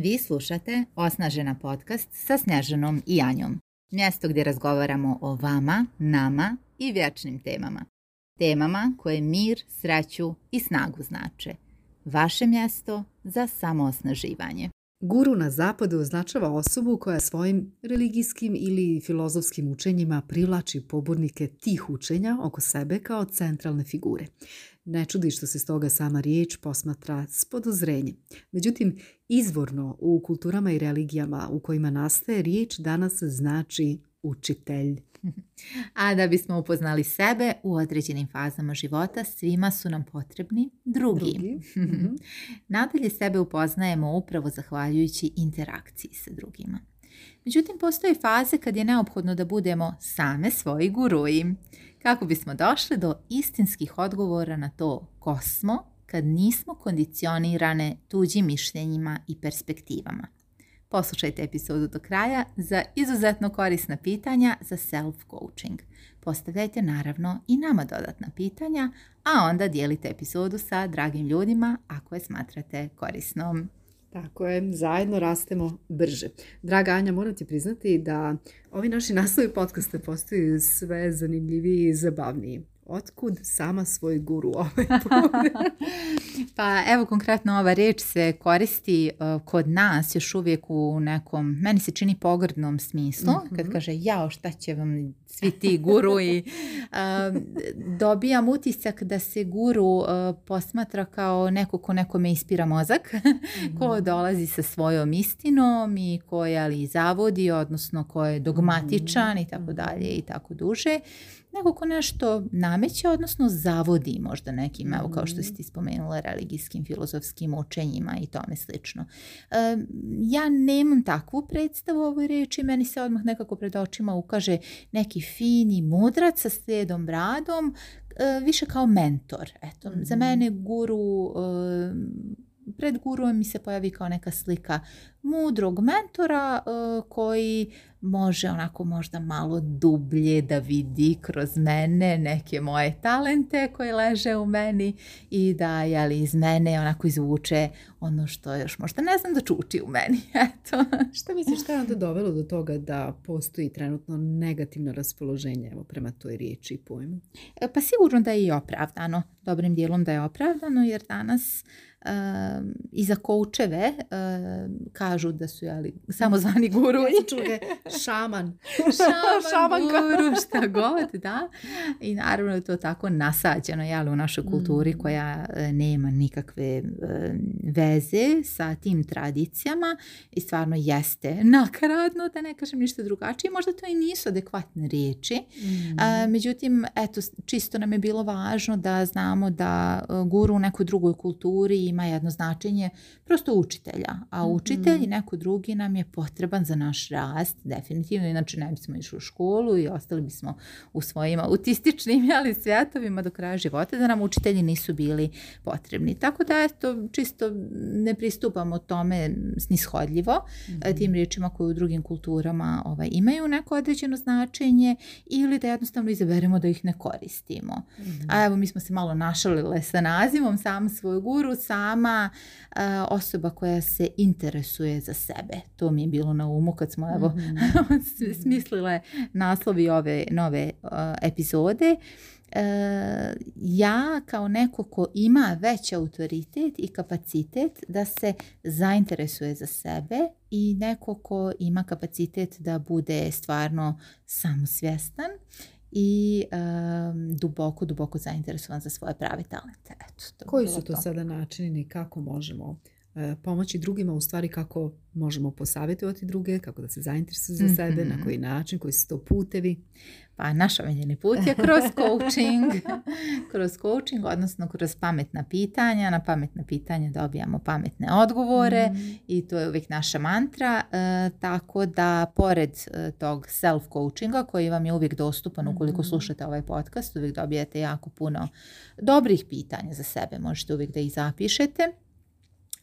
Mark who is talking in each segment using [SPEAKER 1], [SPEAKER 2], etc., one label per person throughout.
[SPEAKER 1] Vi slušate Osnažena podcast sa Snježanom i Anjom, Mjesto gdje razgovaramo o vama, nama i vječnim temama. Temama koje mir, sreću i snagu znače. Vaše mjesto za samoosnaživanje.
[SPEAKER 2] Guru na zapadu označava osobu koja svojim religijskim ili filozofskim učenjima privlači pobornike tih učenja oko sebe kao centralne figure ne čudi što se stoga sama riječ posmatra s podozrenjem. Međutim, izvorno u kulturama i religijama u kojima nastaje riječ danas znači učitelj.
[SPEAKER 1] A da bismo upoznali sebe u određenim fazama života, svima su nam potrebni drugi. drugi. Mhm. Nadalje sebe upoznajemo upravo zahvaljujući interakciji sa drugima. Međutim, postoje faze kad je neophodno da budemo same svoji guruji kako bismo došli do istinskih odgovora na to ko smo kad nismo kondicionirane tuđim mišljenjima i perspektivama. Poslušajte epizodu do kraja za izuzetno korisna pitanja za self-coaching. Postavljajte naravno i nama dodatna pitanja, a onda dijelite epizodu sa dragim ljudima ako je smatrate korisnom.
[SPEAKER 2] Tako je, zajedno rastemo brže. Draga Anja, moram ti priznati da ovi naši naslovi podcasta postaju sve zanimljiviji i zabavniji. Otkud sama svoj guru ovaj
[SPEAKER 1] Pa evo konkretno ova riječ se koristi eh, kod nas još uvijek u nekom, meni se čini pogrdnom smislu, mhm. kad kaže jao šta će vam svi ti guru i dobijam utisak da se guru eh, posmatra kao neko ko nekome ispira mozak, mm ko mhm. dolazi sa svojom istinom i ko je ali zavodi, odnosno ko je dogmatičan mhm. i tako dalje i tako duže nego ko nešto nameće, odnosno zavodi možda nekim, evo kao što si mhm. ti spomenula, religijskim, filozofskim učenjima i tome slično. E, ja nemam takvu predstavu ovoj reči, meni se odmah nekako pred očima ukaže neki fini mudrac sa slijedom bradom, e, više kao mentor. Eto, za mhm. mene guru... E, pred gurom mi se pojavi kao neka slika mudrog mentora e, koji može onako možda malo dublje da vidi kroz mene neke moje talente koje leže u meni i da jeli, iz mene onako izvuče ono što još možda ne znam da čuči u meni. Eto.
[SPEAKER 2] Šta misliš što je onda dovelo do toga da postoji trenutno negativno raspoloženje evo, prema toj riječi i pojmu?
[SPEAKER 1] E, pa sigurno da je i opravdano. Dobrim dijelom da je opravdano jer danas e, i za koučeve kažu da su samo samozvani guru. čuje šaman. šaman, guru, šta god, da. I naravno je to tako nasađeno jel, u našoj kulturi mm. koja e, nema nikakve e, veze sa tim tradicijama i stvarno jeste nakaradno, da ne kažem ništa drugačije. Možda to i nisu adekvatne riječi. Mm. međutim, eto, čisto nam je bilo važno da znamo da e, guru u nekoj drugoj kulturi ima jedno značenje prosto učitelja. A učitelj i neko drugi nam je potreban za naš rast, definitivno, inače ne bismo išli u školu i ostali bismo u svojim autističnim ali svjetovima do kraja života, da nam učitelji nisu bili potrebni. Tako da, eto, čisto ne pristupamo tome snishodljivo, mhm. tim riječima koje u drugim kulturama ovaj, imaju neko određeno značenje ili da jednostavno izaberemo da ih ne koristimo. Mhm. A evo, mi smo se malo našalile sa nazivom, sam svoj guru, sama eh, osoba koja se interesuje za sebe. To mi je bilo na umu kad smo evo mhm. smislile naslovi ove nove epizode. E, ja kao neko ko ima već autoritet i kapacitet da se zainteresuje za sebe i neko ko ima kapacitet da bude stvarno samosvjestan i e, duboko, duboko zainteresovan za svoje prave talente. Eto,
[SPEAKER 2] Koji su to, to sada načini i kako možemo E, pomoći drugima u stvari kako možemo posavjetovati druge, kako da se zainteresuju za sebe, na mhm. koji način, koji su to putevi.
[SPEAKER 1] Pa naš omiljeni put je kroz coaching, kroz coaching, odnosno kroz pametna pitanja. Na pametna pitanja dobijamo pametne odgovore mhm. i to je uvijek naša mantra. E, tako da pored e, tog self-coachinga koji vam je uvijek dostupan ukoliko mhm. slušate ovaj podcast, uvijek dobijete jako puno dobrih pitanja za sebe. Možete uvijek da ih zapišete.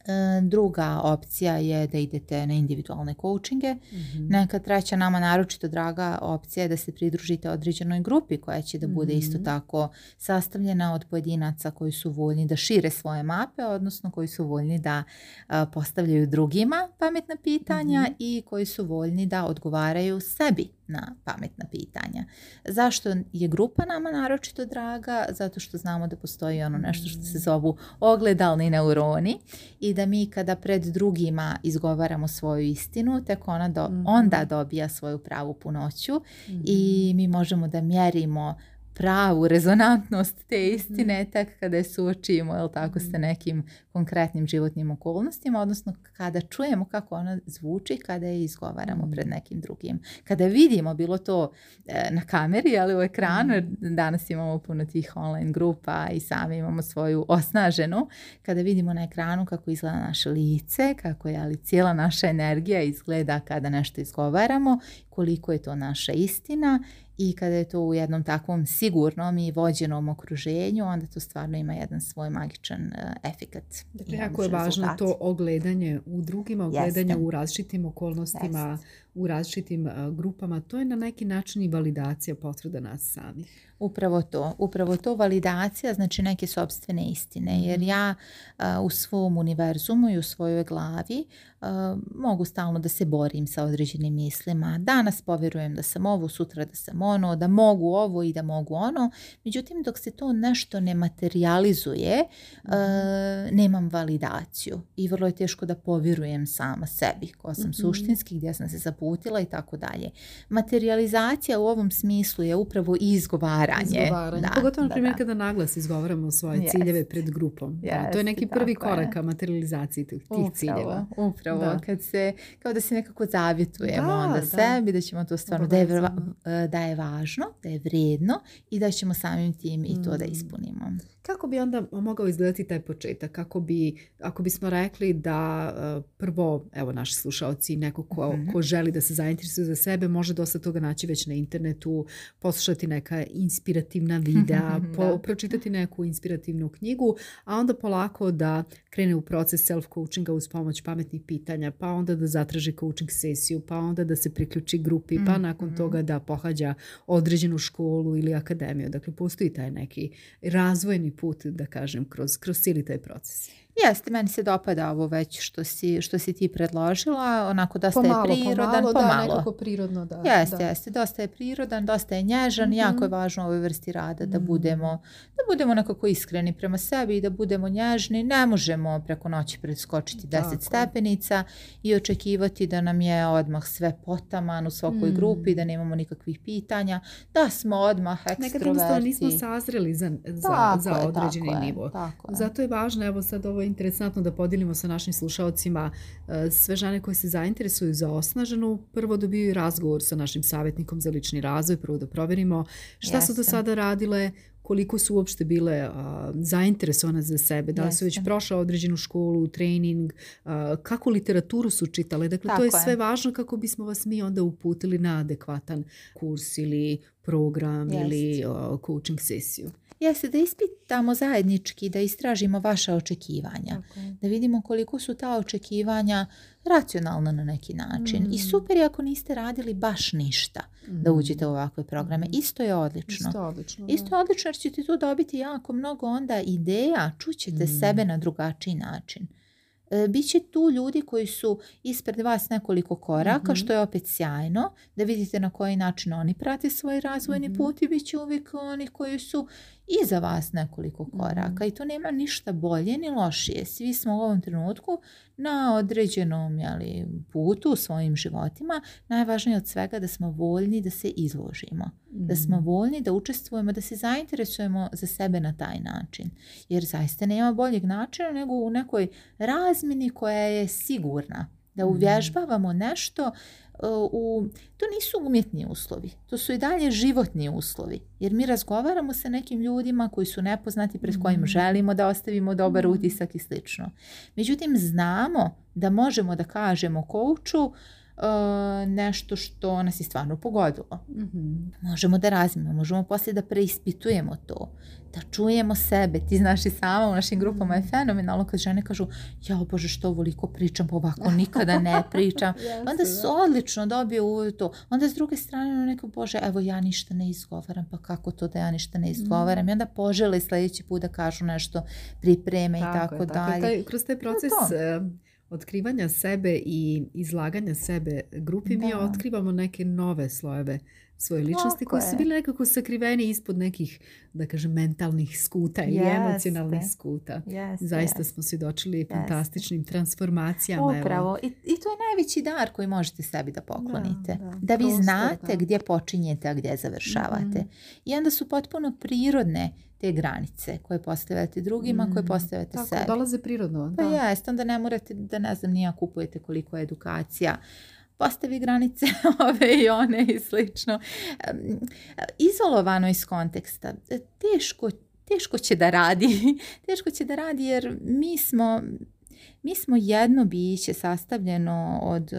[SPEAKER 1] E, druga opcija je da idete na individualne coachinge. mm Neka treća nama naročito draga opcija je da se pridružite određenoj grupi koja će da bude isto mhm. tako sastavljena od pojedinaca koji su voljni da šire svoje mape, odnosno koji su voljni da e, postavljaju drugima pametna pitanja mhm. i koji su voljni da odgovaraju sebi na pametna pitanja. Zašto je grupa nama naročito draga? Zato što znamo da postoji ono nešto što se zovu ogledalni neuroni i da mi kada pred drugima izgovaramo svoju istinu, tek ona mhm. onda dobija svoju pravu punoću i mhm. mi možemo da mjerimo pravu rezonantnost te mhm. istine tek kada je suočimo jel tako sa mhm. nekim konkretnim životnim okolnostima odnosno kada čujemo kako ona zvuči kada je izgovaramo mhm. pred nekim drugim kada vidimo bilo to e, na kameri ali u ekranu jer danas imamo puno tih online grupa i sami imamo svoju osnaženu kada vidimo na ekranu kako izgleda naše lice kako je ali cijela naša energija izgleda kada nešto izgovaramo koliko je to naša istina i kada je to u jednom takvom sigurnom i vođenom okruženju, onda to stvarno ima jedan svoj magičan uh, efekat.
[SPEAKER 2] Dakle, jako je važno to ogledanje u drugima, ogledanje u različitim okolnostima, u različitim e, grupama, to je na neki način i validacija potvrda nas samih.
[SPEAKER 1] Upravo to, upravo to validacija znači neke sobstvene istine mhm. jer ja e, u svom univerzumu i u svojoj glavi e, mogu stalno da se borim sa određenim mislima. Danas povjerujem da sam ovo, sutra da sam ono, da mogu ovo i da mogu ono. Međutim, dok se to nešto ne materializuje, mhm. nemam validaciju i vrlo je teško da povjerujem sama sebi ko sam mhm. suštinski, gdje sam se zapustila uputila i tako dalje. Materializacija u ovom smislu je upravo izgovaranje. Izgovaranje.
[SPEAKER 2] Da, Pogotovo na primjer kada naglas izgovaramo svoje ciljeve pred grupom. to je neki prvi korak ka materializaciji tih, upravo, ciljeva.
[SPEAKER 1] Upravo. Da. Kad se, kao da se nekako zavjetujemo da, onda da. sebi ćemo to stvarno da je, e, da je važno, da je vrijedno i da ćemo samim tim i to da mm. ispunimo.
[SPEAKER 2] Kako bi onda mogao izgledati taj početak? Kako bi, ako bismo rekli da e, prvo, evo naši slušalci, neko ko, mhm. ko želi da se zainteresuju za sebe, može dosta toga naći već na internetu, poslušati neka inspirativna videa, pročitati neku inspirativnu knjigu, a onda polako da krene u proces self-coachinga uz pomoć pametnih pitanja, pa onda da zatraži coaching sesiju, pa onda da se priključi grupi, pa nakon mhm. toga da pohađa određenu školu ili akademiju. Dakle, postoji taj neki razvojni put, da kažem, kroz, kroz cijeli taj proces.
[SPEAKER 1] Jeste, meni se dopada ovo već što si, što si ti predložila, onako dosta pomalo, je prirodan, pomalo.
[SPEAKER 2] pomalo. prirodno, da.
[SPEAKER 1] Jeste, jeste, dosta je prirodan, dosta je nježan, jako mhm. je važno u ovoj vrsti rada da, mhm. budemo, da budemo nekako iskreni prema sebi i da budemo nježni. Ne možemo preko noći preskočiti 10 stepenica i očekivati da nam je odmah sve potaman u svakoj mhm. grupi, da nemamo nikakvih pitanja, da smo odmah ekstroverti. Nekad
[SPEAKER 2] nismo sazreli za, za, određeni nivo. Zato je važno, evo sad ovo interesantno da podijelimo sa našim slušalcima e, sve žene koje se zainteresuju za osnaženu, prvo dobiju razgovor sa našim savjetnikom za lični razvoj, prvo da proverimo šta su do sada radile, koliko su uopšte bile zainteresovane za sebe, da li su već prošle određenu školu, trening, kakvu literaturu su čitale. Dakle, to je, sve važno kako bismo vas mi onda uputili na adekvatan kurs ili program ili coaching sesiju
[SPEAKER 1] jeste da ispitamo zajednički, da istražimo vaša očekivanja. Da vidimo koliko su ta očekivanja racionalna na neki način. I mm. super je ako niste radili baš ništa da mm. uđete u ovakve programe. Mm. Isto je odlično. Isto, odlično, Isto je odlično jer ćete tu dobiti jako mnogo onda ideja, čućete mm. sebe na drugačiji način. E, Biće tu ljudi koji su ispred vas nekoliko koraka, mhm. što je opet sjajno, da vidite na koji način oni prate svoj razvojni mm put i bit će uvijek oni koji su i za vas nekoliko mhm. koraka i tu nema ništa bolje ni lošije. Svi smo u ovom trenutku na određenom putu u svojim životima. Najvažnije od svega da smo voljni da se izložimo. Da mhm. smo voljni da učestvujemo, da se zainteresujemo za sebe na taj način. Jer zaista nema boljeg načina nego u nekoj razmini koja je sigurna da uvježbavamo mm. nešto e, u, to nisu umjetni uslovi, to su i dalje životni uslovi, jer mi razgovaramo sa nekim ljudima koji su nepoznati pred kojim mm. želimo da ostavimo dobar mm. utisak i slično. Međutim, znamo da možemo da kažemo kouču nešto što nas je stvarno pogodilo. mm Možemo da razmimo, možemo poslije da preispitujemo to, da čujemo sebe. Ti znaš i sama u našim grupama je mhm. fenomenalno kad žene kažu ja bože što ovoliko pričam, pa ovako nikada ne pričam. Onda su odlično dobije u to. Onda s druge strane ono neko bože evo ja ništa ne izgovaram, pa kako to da ja ništa ne mhm. izgovaram. mm I onda požele sljedeći put da kažu nešto pripreme tako i tako je, dalje. taj,
[SPEAKER 2] kroz taj proces otkrivanja sebe i izlaganja sebe grupi mi otkrivamo neke nove slojeve svoje ličnosti koje su bile nekako sakriveni ispod nekih, da kažem, mentalnih skuta ili emocionalnih skuta. Zaista smo svjedočili fantastičnim transformacijama.
[SPEAKER 1] Upravo. I, to je najveći dar koji možete sebi da poklonite. Da, vi znate gdje počinjete, a gdje završavate. Mm-hmm. I onda su potpuno prirodne te granice koje postavljate drugima, koje mm-hmm. postavljate sebi.
[SPEAKER 2] Tako, dolaze prirodno.
[SPEAKER 1] Pa onda ne morate da ne znam nija kupujete koliko je edukacija postavi granice ove i one i slično. Izolovano iz konteksta, teško, teško će da radi, teško će da radi jer mi smo mi smo jedno biće sastavljeno od e,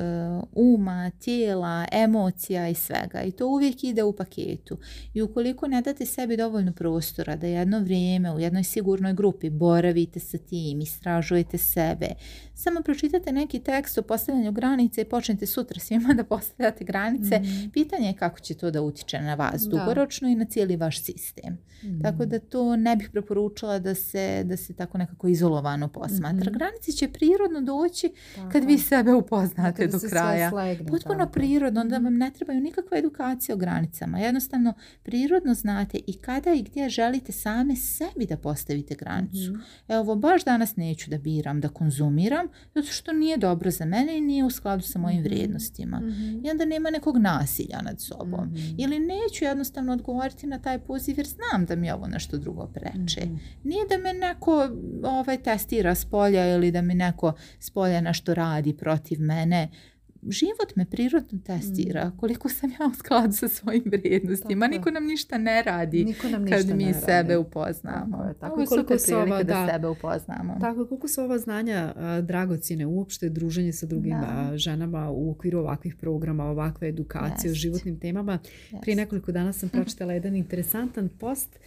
[SPEAKER 1] uma, tijela, emocija i svega i to uvijek ide u paketu. I ukoliko ne date sebi dovoljno prostora da jedno vrijeme u jednoj sigurnoj grupi boravite sa tim, istražujete sebe, samo pročitate neki tekst o postavljanju granice i počnete sutra svima da postavljate granice, mhm. pitanje je kako će to da utiče na vas dugoročno i na cijeli vaš sistem. Mhm. Tako da to ne bih preporučila da se, da se tako nekako izolovano posmatra. Mhm. Granice će prirodno doći kad vi sebe upoznate do kraja. Slegne, Potpuno prirodno, onda vam mhm. ne trebaju nikakve edukacije o granicama. Jednostavno, prirodno znate i kada i gdje želite same sebi da postavite granicu. Mm. Evo, baš danas neću da biram, da konzumiram, zato što nije dobro za mene i nije u skladu sa mojim mhm. vrijednostima. Mhm. I onda nema nekog nasilja nad sobom. Ili neću jednostavno odgovoriti na taj poziv jer znam da mi ovo nešto drugo preče. Nije da me neko ovaj, testira s polja ili da mi ne neko s na što radi protiv mene, život me prirodno testira mm. koliko sam ja u skladu sa svojim vrijednostima. Tako. Niko nam ništa ne radi Niko nam ništa kad mi sebe upoznamo. Tako,
[SPEAKER 2] koliko su
[SPEAKER 1] ova, da, sebe upoznamo.
[SPEAKER 2] Tako koliko su ova znanja a, dragocine, uopšte druženje sa drugim ženama u okviru ovakvih programa, ovakve edukacije o životnim temama. Prije nekoliko dana sam pročitala jedan interesantan post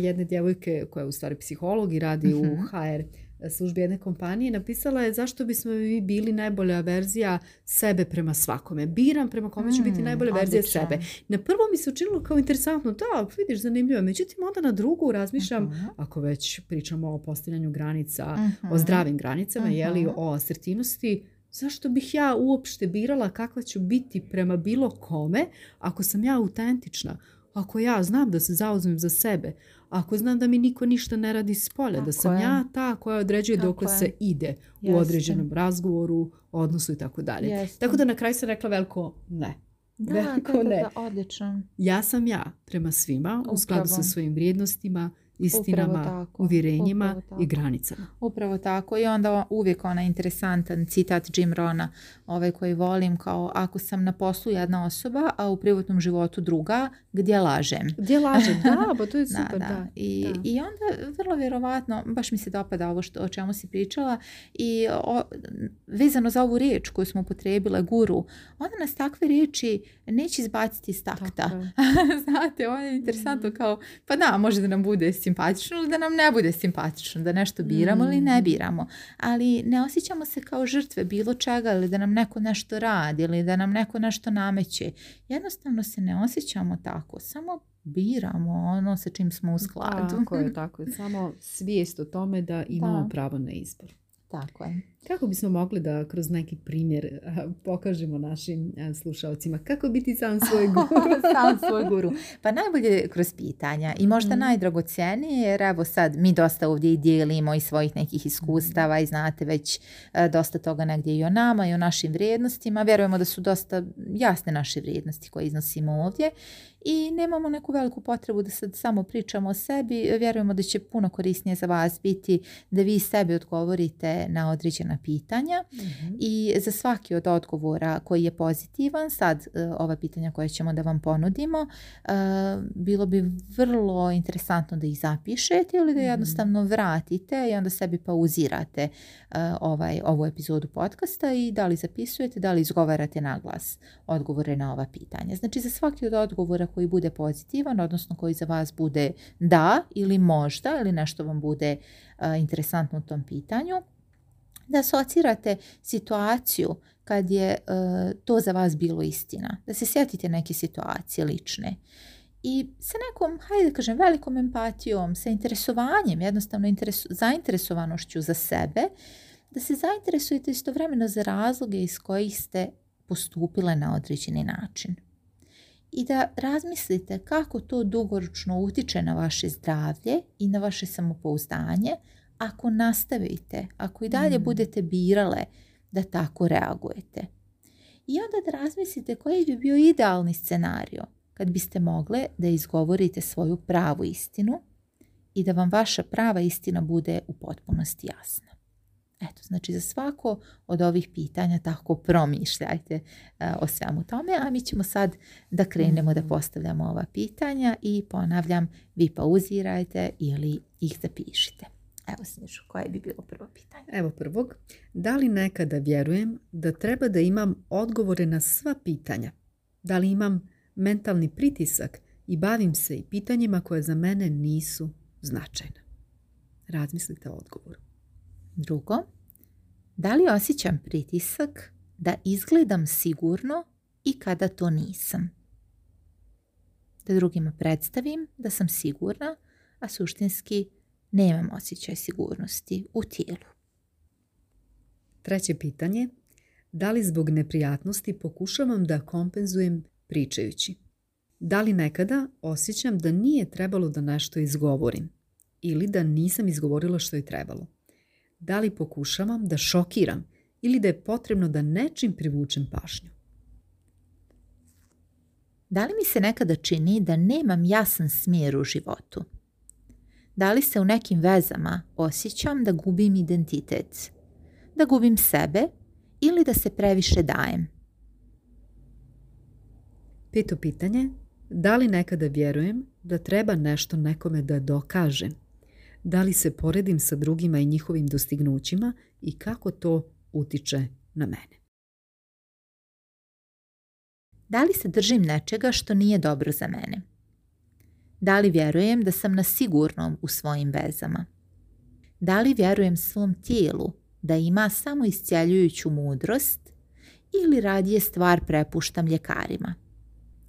[SPEAKER 2] jedne djevojke koja je u stvari psiholog i radi u HR mhm službi jedne kompanije, napisala je zašto bismo mi bili najbolja verzija sebe prema svakome. Biram prema kome će biti mm, najbolja verzija sebe. Na prvo mi se učinilo kao interesantno, da, vidiš, zanimljivo. Međutim, onda na drugu razmišljam, ako već pričamo o postavljanju granica, mhm. o zdravim granicama, uh-huh. jeli, mhm. o asertivnosti, zašto bih ja uopšte birala kakva ću biti prema bilo kome ako sam ja autentična, ako ja znam da se zauzmem za sebe, ako znam da mi niko ništa ne radi s polja, da sam ja ta koja određuje dok se ide u određenom razgovoru, odnosu i tako dalje. Tako da na kraju sam rekla veliko ne. veliko ne. Ja sam ja prema svima u skladu sa svojim vrijednostima, istinama, uvjerenjima i granicama.
[SPEAKER 1] Upravo tako i onda uvijek onaj interesantan citat Jim Rona ovaj koji volim kao ako sam na poslu jedna osoba, a u privatnom životu druga, gdje lažem.
[SPEAKER 2] Gdje lažem, da, pa to je super. Da,
[SPEAKER 1] I, I, onda vrlo vjerovatno, baš mi se dopada ovo što, o čemu si pričala i vezano za ovu riječ koju smo potrebile, guru, onda nas takve riječi neće izbaciti iz takta. Znate, ovo je interesantno kao, pa da, može da nam bude simpatično ili da nam ne bude simpatično, da nešto biramo ili ne mm-hmm. biramo. Ali ne osjećamo se kao žrtve bilo čega ili da nam neko nešto radi ili da nam neko nešto nameće. Jednostavno se ne osjećamo tako, samo biramo ono sa čim smo u skladu.
[SPEAKER 2] Tako je, Samo svijest o tome da imamo pravo na izbor.
[SPEAKER 1] Tako je.
[SPEAKER 2] Kako bismo mogli da kroz neki primjer pokažemo našim slušalcima kako biti sam svoj guru?
[SPEAKER 1] sam svoj guru. Pa najbolje kroz pitanja i možda mm. najdragocijenije jer evo sad mi dosta ovdje i dijelimo i svojih nekih iskustava i znate već e, dosta toga negdje i o nama i o našim vrijednostima. Vjerujemo da su dosta jasne naše vrijednosti koje iznosimo ovdje i nemamo neku veliku potrebu da sad samo pričamo o sebi. Vjerujemo da će puno korisnije za vas biti da vi sebi odgovorite na određena pitanja mhm. i za svaki od odgovora koji je pozitivan, sad e, ova pitanja koja ćemo da vam ponudimo, e, bilo bi vrlo interesantno da ih zapišete ili da mhm. jednostavno vratite i onda sebi pauzirate e, ovaj, ovu epizodu podcasta i da li zapisujete, da li izgovarate na glas odgovore na ova pitanja. Znači za svaki od odgovora koji bude pozitivan, odnosno koji za vas bude da ili možda ili nešto vam bude interesantno u tom pitanju, da asocirate situaciju kad je e, to za vas bilo istina. Da se sjetite neke situacije lične. I sa nekom, hajde kažem, velikom empatijom, sa interesovanjem, jednostavno interesu, zainteresovanošću za sebe, da se zainteresujete istovremeno za razloge iz kojih ste postupile na određeni način. I da razmislite kako to dugoročno utiče na vaše zdravlje i na vaše samopouzdanje, ako nastavite, ako i dalje mm. budete birale da tako reagujete. I onda da razmislite koji bi bio idealni scenario kad biste mogle da izgovorite svoju pravu istinu i da vam vaša prava istina bude u potpunosti jasna. Eto, znači za svako od ovih pitanja tako promišljajte e, o svemu tome, a mi ćemo sad da krenemo da mm. postavljamo ova pitanja i ponavljam, vi pauzirajte ili ih zapišite. Evo Snišu, koje bi bilo prvo pitanje?
[SPEAKER 2] Evo prvog. Da li nekada vjerujem da treba da imam odgovore na sva pitanja? Da li imam mentalni pritisak i bavim se i pitanjima koje za mene nisu značajna? Razmislite o odgovoru. Drugo, da li osjećam pritisak da izgledam sigurno i kada to nisam? Da drugima predstavim da sam sigurna, a suštinski nemam osjećaj sigurnosti u tijelu. Treće pitanje. Da li zbog neprijatnosti pokušavam da kompenzujem pričajući? Da li nekada osjećam da nije trebalo da nešto izgovorim ili da nisam izgovorila što je trebalo? Da li pokušavam da šokiram ili da je potrebno da nečim privučem pašnju? Da li mi se nekada čini da nemam jasan smjer u životu? da li se u nekim vezama osjećam da gubim identitet, da gubim sebe ili da se previše dajem. Pito pitanje, da li nekada vjerujem da treba nešto nekome da dokažem? Da li se poredim sa drugima i njihovim dostignućima i kako to utiče na mene? Da li se držim nečega što nije dobro za mene? Da li vjerujem da sam na sigurnom u svojim vezama? Da li vjerujem svom tijelu da ima samo iscjeljujuću mudrost ili radije stvar prepuštam ljekarima?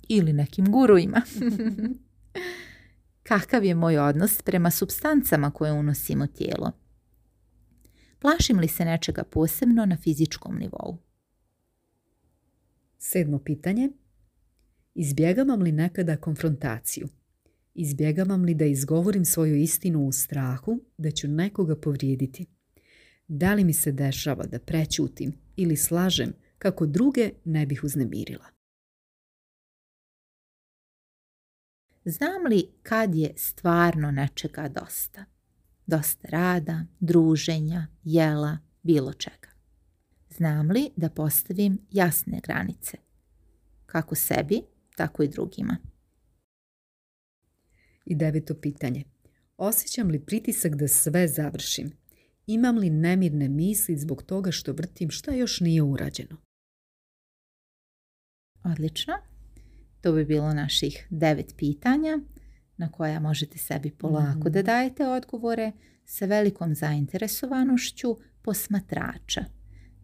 [SPEAKER 2] Ili nekim gurujima? Kakav je moj odnos prema substancama koje unosimo tijelo? Plašim li se nečega posebno na fizičkom nivou? Sedmo pitanje. Izbjegavam li nekada konfrontaciju? Izbjegavam li da izgovorim svoju istinu u strahu da ću nekoga povrijediti? Da li mi se dešava da prećutim ili slažem kako druge ne bih uznemirila? Znam li kad je stvarno nečega dosta? Dosta rada, druženja, jela, bilo čega. Znam li da postavim jasne granice? Kako sebi, tako i drugima. I deveto pitanje. Osjećam li pritisak da sve završim? Imam li nemirne misli zbog toga što vrtim šta još nije urađeno?
[SPEAKER 1] Odlično. To bi bilo naših devet pitanja na koja možete sebi polako mhm. da dajete odgovore sa velikom zainteresovanošću posmatrača.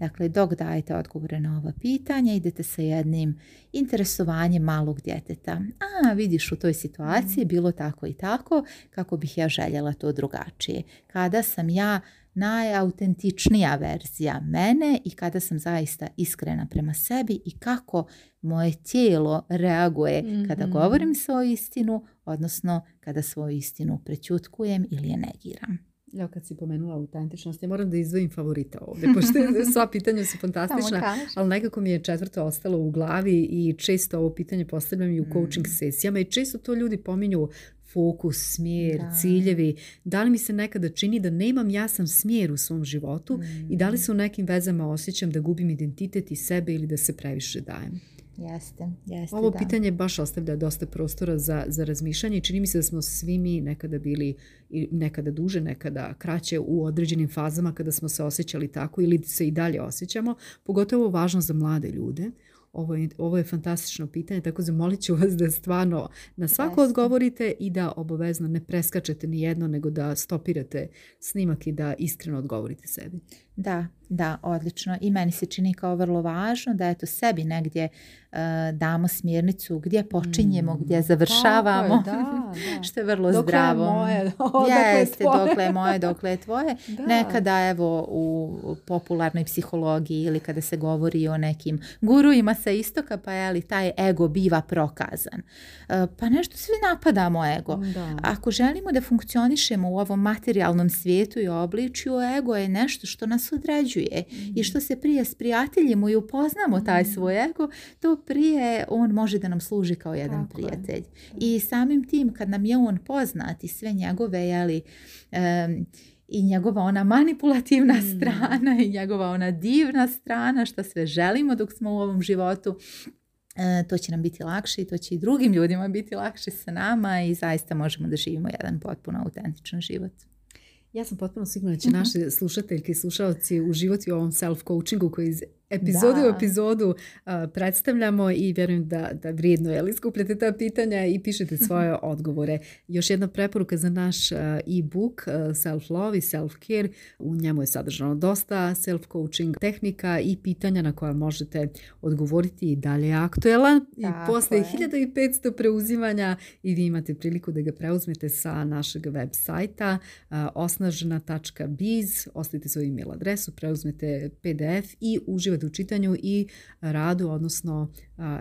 [SPEAKER 1] Dakle, dok dajete odgovore na ova pitanja, idete sa jednim interesovanjem malog djeteta. A, vidiš, u toj situaciji je bilo tako i tako, kako bih ja željela to drugačije. Kada sam ja najautentičnija verzija mene i kada sam zaista iskrena prema sebi i kako moje tijelo reaguje kada mhm. govorim svoju istinu, odnosno kada svoju istinu prećutkujem ili je negiram.
[SPEAKER 2] Ja kad si pomenula autentičnost, ja moram da izvojim favorita ovdje, pošto sva pitanja su fantastična, ali nekako mi je četvrto ostalo u glavi i često ovo pitanje postavljam i u mm. coaching sesijama i često to ljudi pominju fokus, smjer, ciljevi. Da li mi se nekada čini da nemam jasan smjer u svom životu i da li mm. se u nekim vezama osjećam da gubim identitet i sebe ili da se previše dajem? Jeste, Ovo pitanje baš ostavlja dosta prostora za, za razmišljanje i čini mi se da smo svi mi nekada bili, nekada duže, nekada kraće u određenim fazama kada smo se osjećali tako ili se i dalje osjećamo, pogotovo važno za mlade ljude. Ovo je, ovo je fantastično pitanje, tako zamolit ću vas da stvarno na svako odgovorite i da obavezno ne preskačete ni jedno, nego da stopirate snimak i da iskreno odgovorite sebi.
[SPEAKER 1] Da, da, odlično. I meni se čini kao vrlo važno da eto sebi negdje e, damo smjernicu gdje počinjemo, gdje mm, završavamo. da, što je vrlo dokle zdravo. Je moje, dokle je, moje, dokle je tvoje. Da. Nekada evo u popularnoj psihologiji ili kada se govori o nekim gurujima sa istoka, pa je li taj ego biva prokazan. Uh, pa nešto svi napadamo ego. Ako želimo da funkcionišemo u ovom materijalnom svijetu i obličju, ego je nešto što nas određuje I mhm. što se prije sprijateljimo i upoznamo taj mhm. svoj ego, to prije on može da nam služi kao jedan prijatelj. I samim tim kad nam je on poznat i sve njegove, jeli, i njegova ona manipulativna mhm. strana i njegova ona divna strana što sve želimo dok smo u ovom životu e, to će nam biti lakše i to će i drugim ljudima biti lakše sa nama i zaista možemo da živimo jedan potpuno autentičan život
[SPEAKER 2] ja sam potpuno sigurna da će mhm. naše slušateljke i slušalci uživati u ovom self-coachingu koji epizodu u epizodu uh, predstavljamo i vjerujem da, da vrijedno je li skupljate ta pitanja i pišete svoje odgovore. Još jedna preporuka za naš uh, e-book uh, Self-Love i Self-Care. U njemu je sadržano dosta self-coaching tehnika i pitanja na koja možete odgovoriti i dalje je aktuelan. I poslije 1500 preuzimanja i vi imate priliku da ga preuzmete sa našeg web sajta osnažena.biz. Ostavite svoju email adresu, preuzmete PDF i uživate u čitanju i radu, odnosno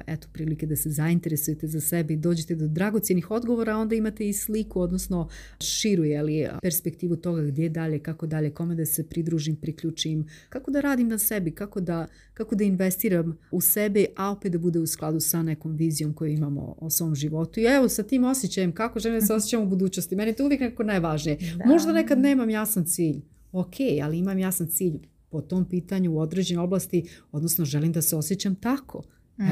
[SPEAKER 2] eto prilike da se zainteresujete za sebe i dođete do dragocjenih odgovora, onda imate i sliku, odnosno širu je li, perspektivu toga gdje dalje, kako dalje, kome da se pridružim, priključim, kako da radim na sebi, kako da, kako da investiram u sebe, a opet da bude u skladu sa nekom vizijom koju imamo o svom životu. I evo sa tim osjećajem kako žene se osjećam u budućnosti. Meni je to uvijek nekako najvažnije. Možda nekad nemam jasan cilj, ok, ali imam jasan cilj po tom pitanju u određenoj oblasti, odnosno želim da se osjećam tako.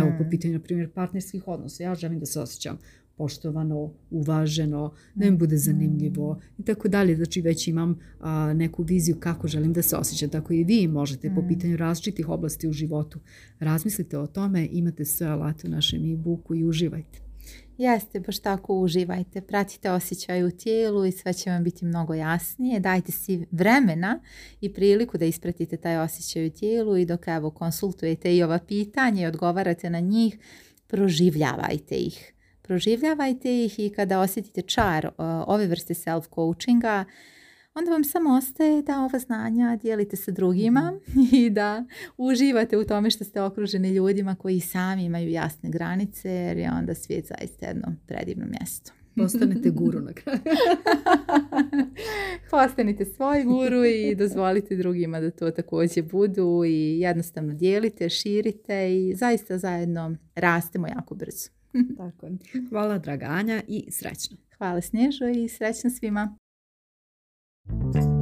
[SPEAKER 2] Evo, po mm. pitanju, na primjer, partnerskih odnosa. Ja želim da se osjećam poštovano, uvaženo, da mi mm. bude zanimljivo mm. i tako dalje. Znači već imam neku viziju kako želim da se osjećam. Tako i vi možete po pitanju različitih oblasti u životu. Razmislite o tome, imate sve alate u našem e-booku i uživajte.
[SPEAKER 1] Jeste, baš tako uživajte, pratite osjećaj u tijelu i sve će vam biti mnogo jasnije. Dajte si vremena i priliku da ispratite taj osjećaj u tijelu i dok evo konsultujete i ova pitanja i odgovarate na njih, proživljavajte ih. Proživljavajte ih i kada osjetite čar ove vrste self-coachinga, onda vam samo ostaje da ova znanja dijelite sa drugima mhm. i da uživate u tome što ste okruženi ljudima koji sami imaju jasne granice jer je onda svijet zaista jedno predivno mjesto.
[SPEAKER 2] Postanete guru na kraju.
[SPEAKER 1] Postanite svoj guru i dozvolite drugima da to također budu i jednostavno dijelite, širite i zaista zajedno rastemo jako brzo.
[SPEAKER 2] Tako. Hvala Draganja i srećno.
[SPEAKER 1] Hvala Snježo i srećno svima. Thank you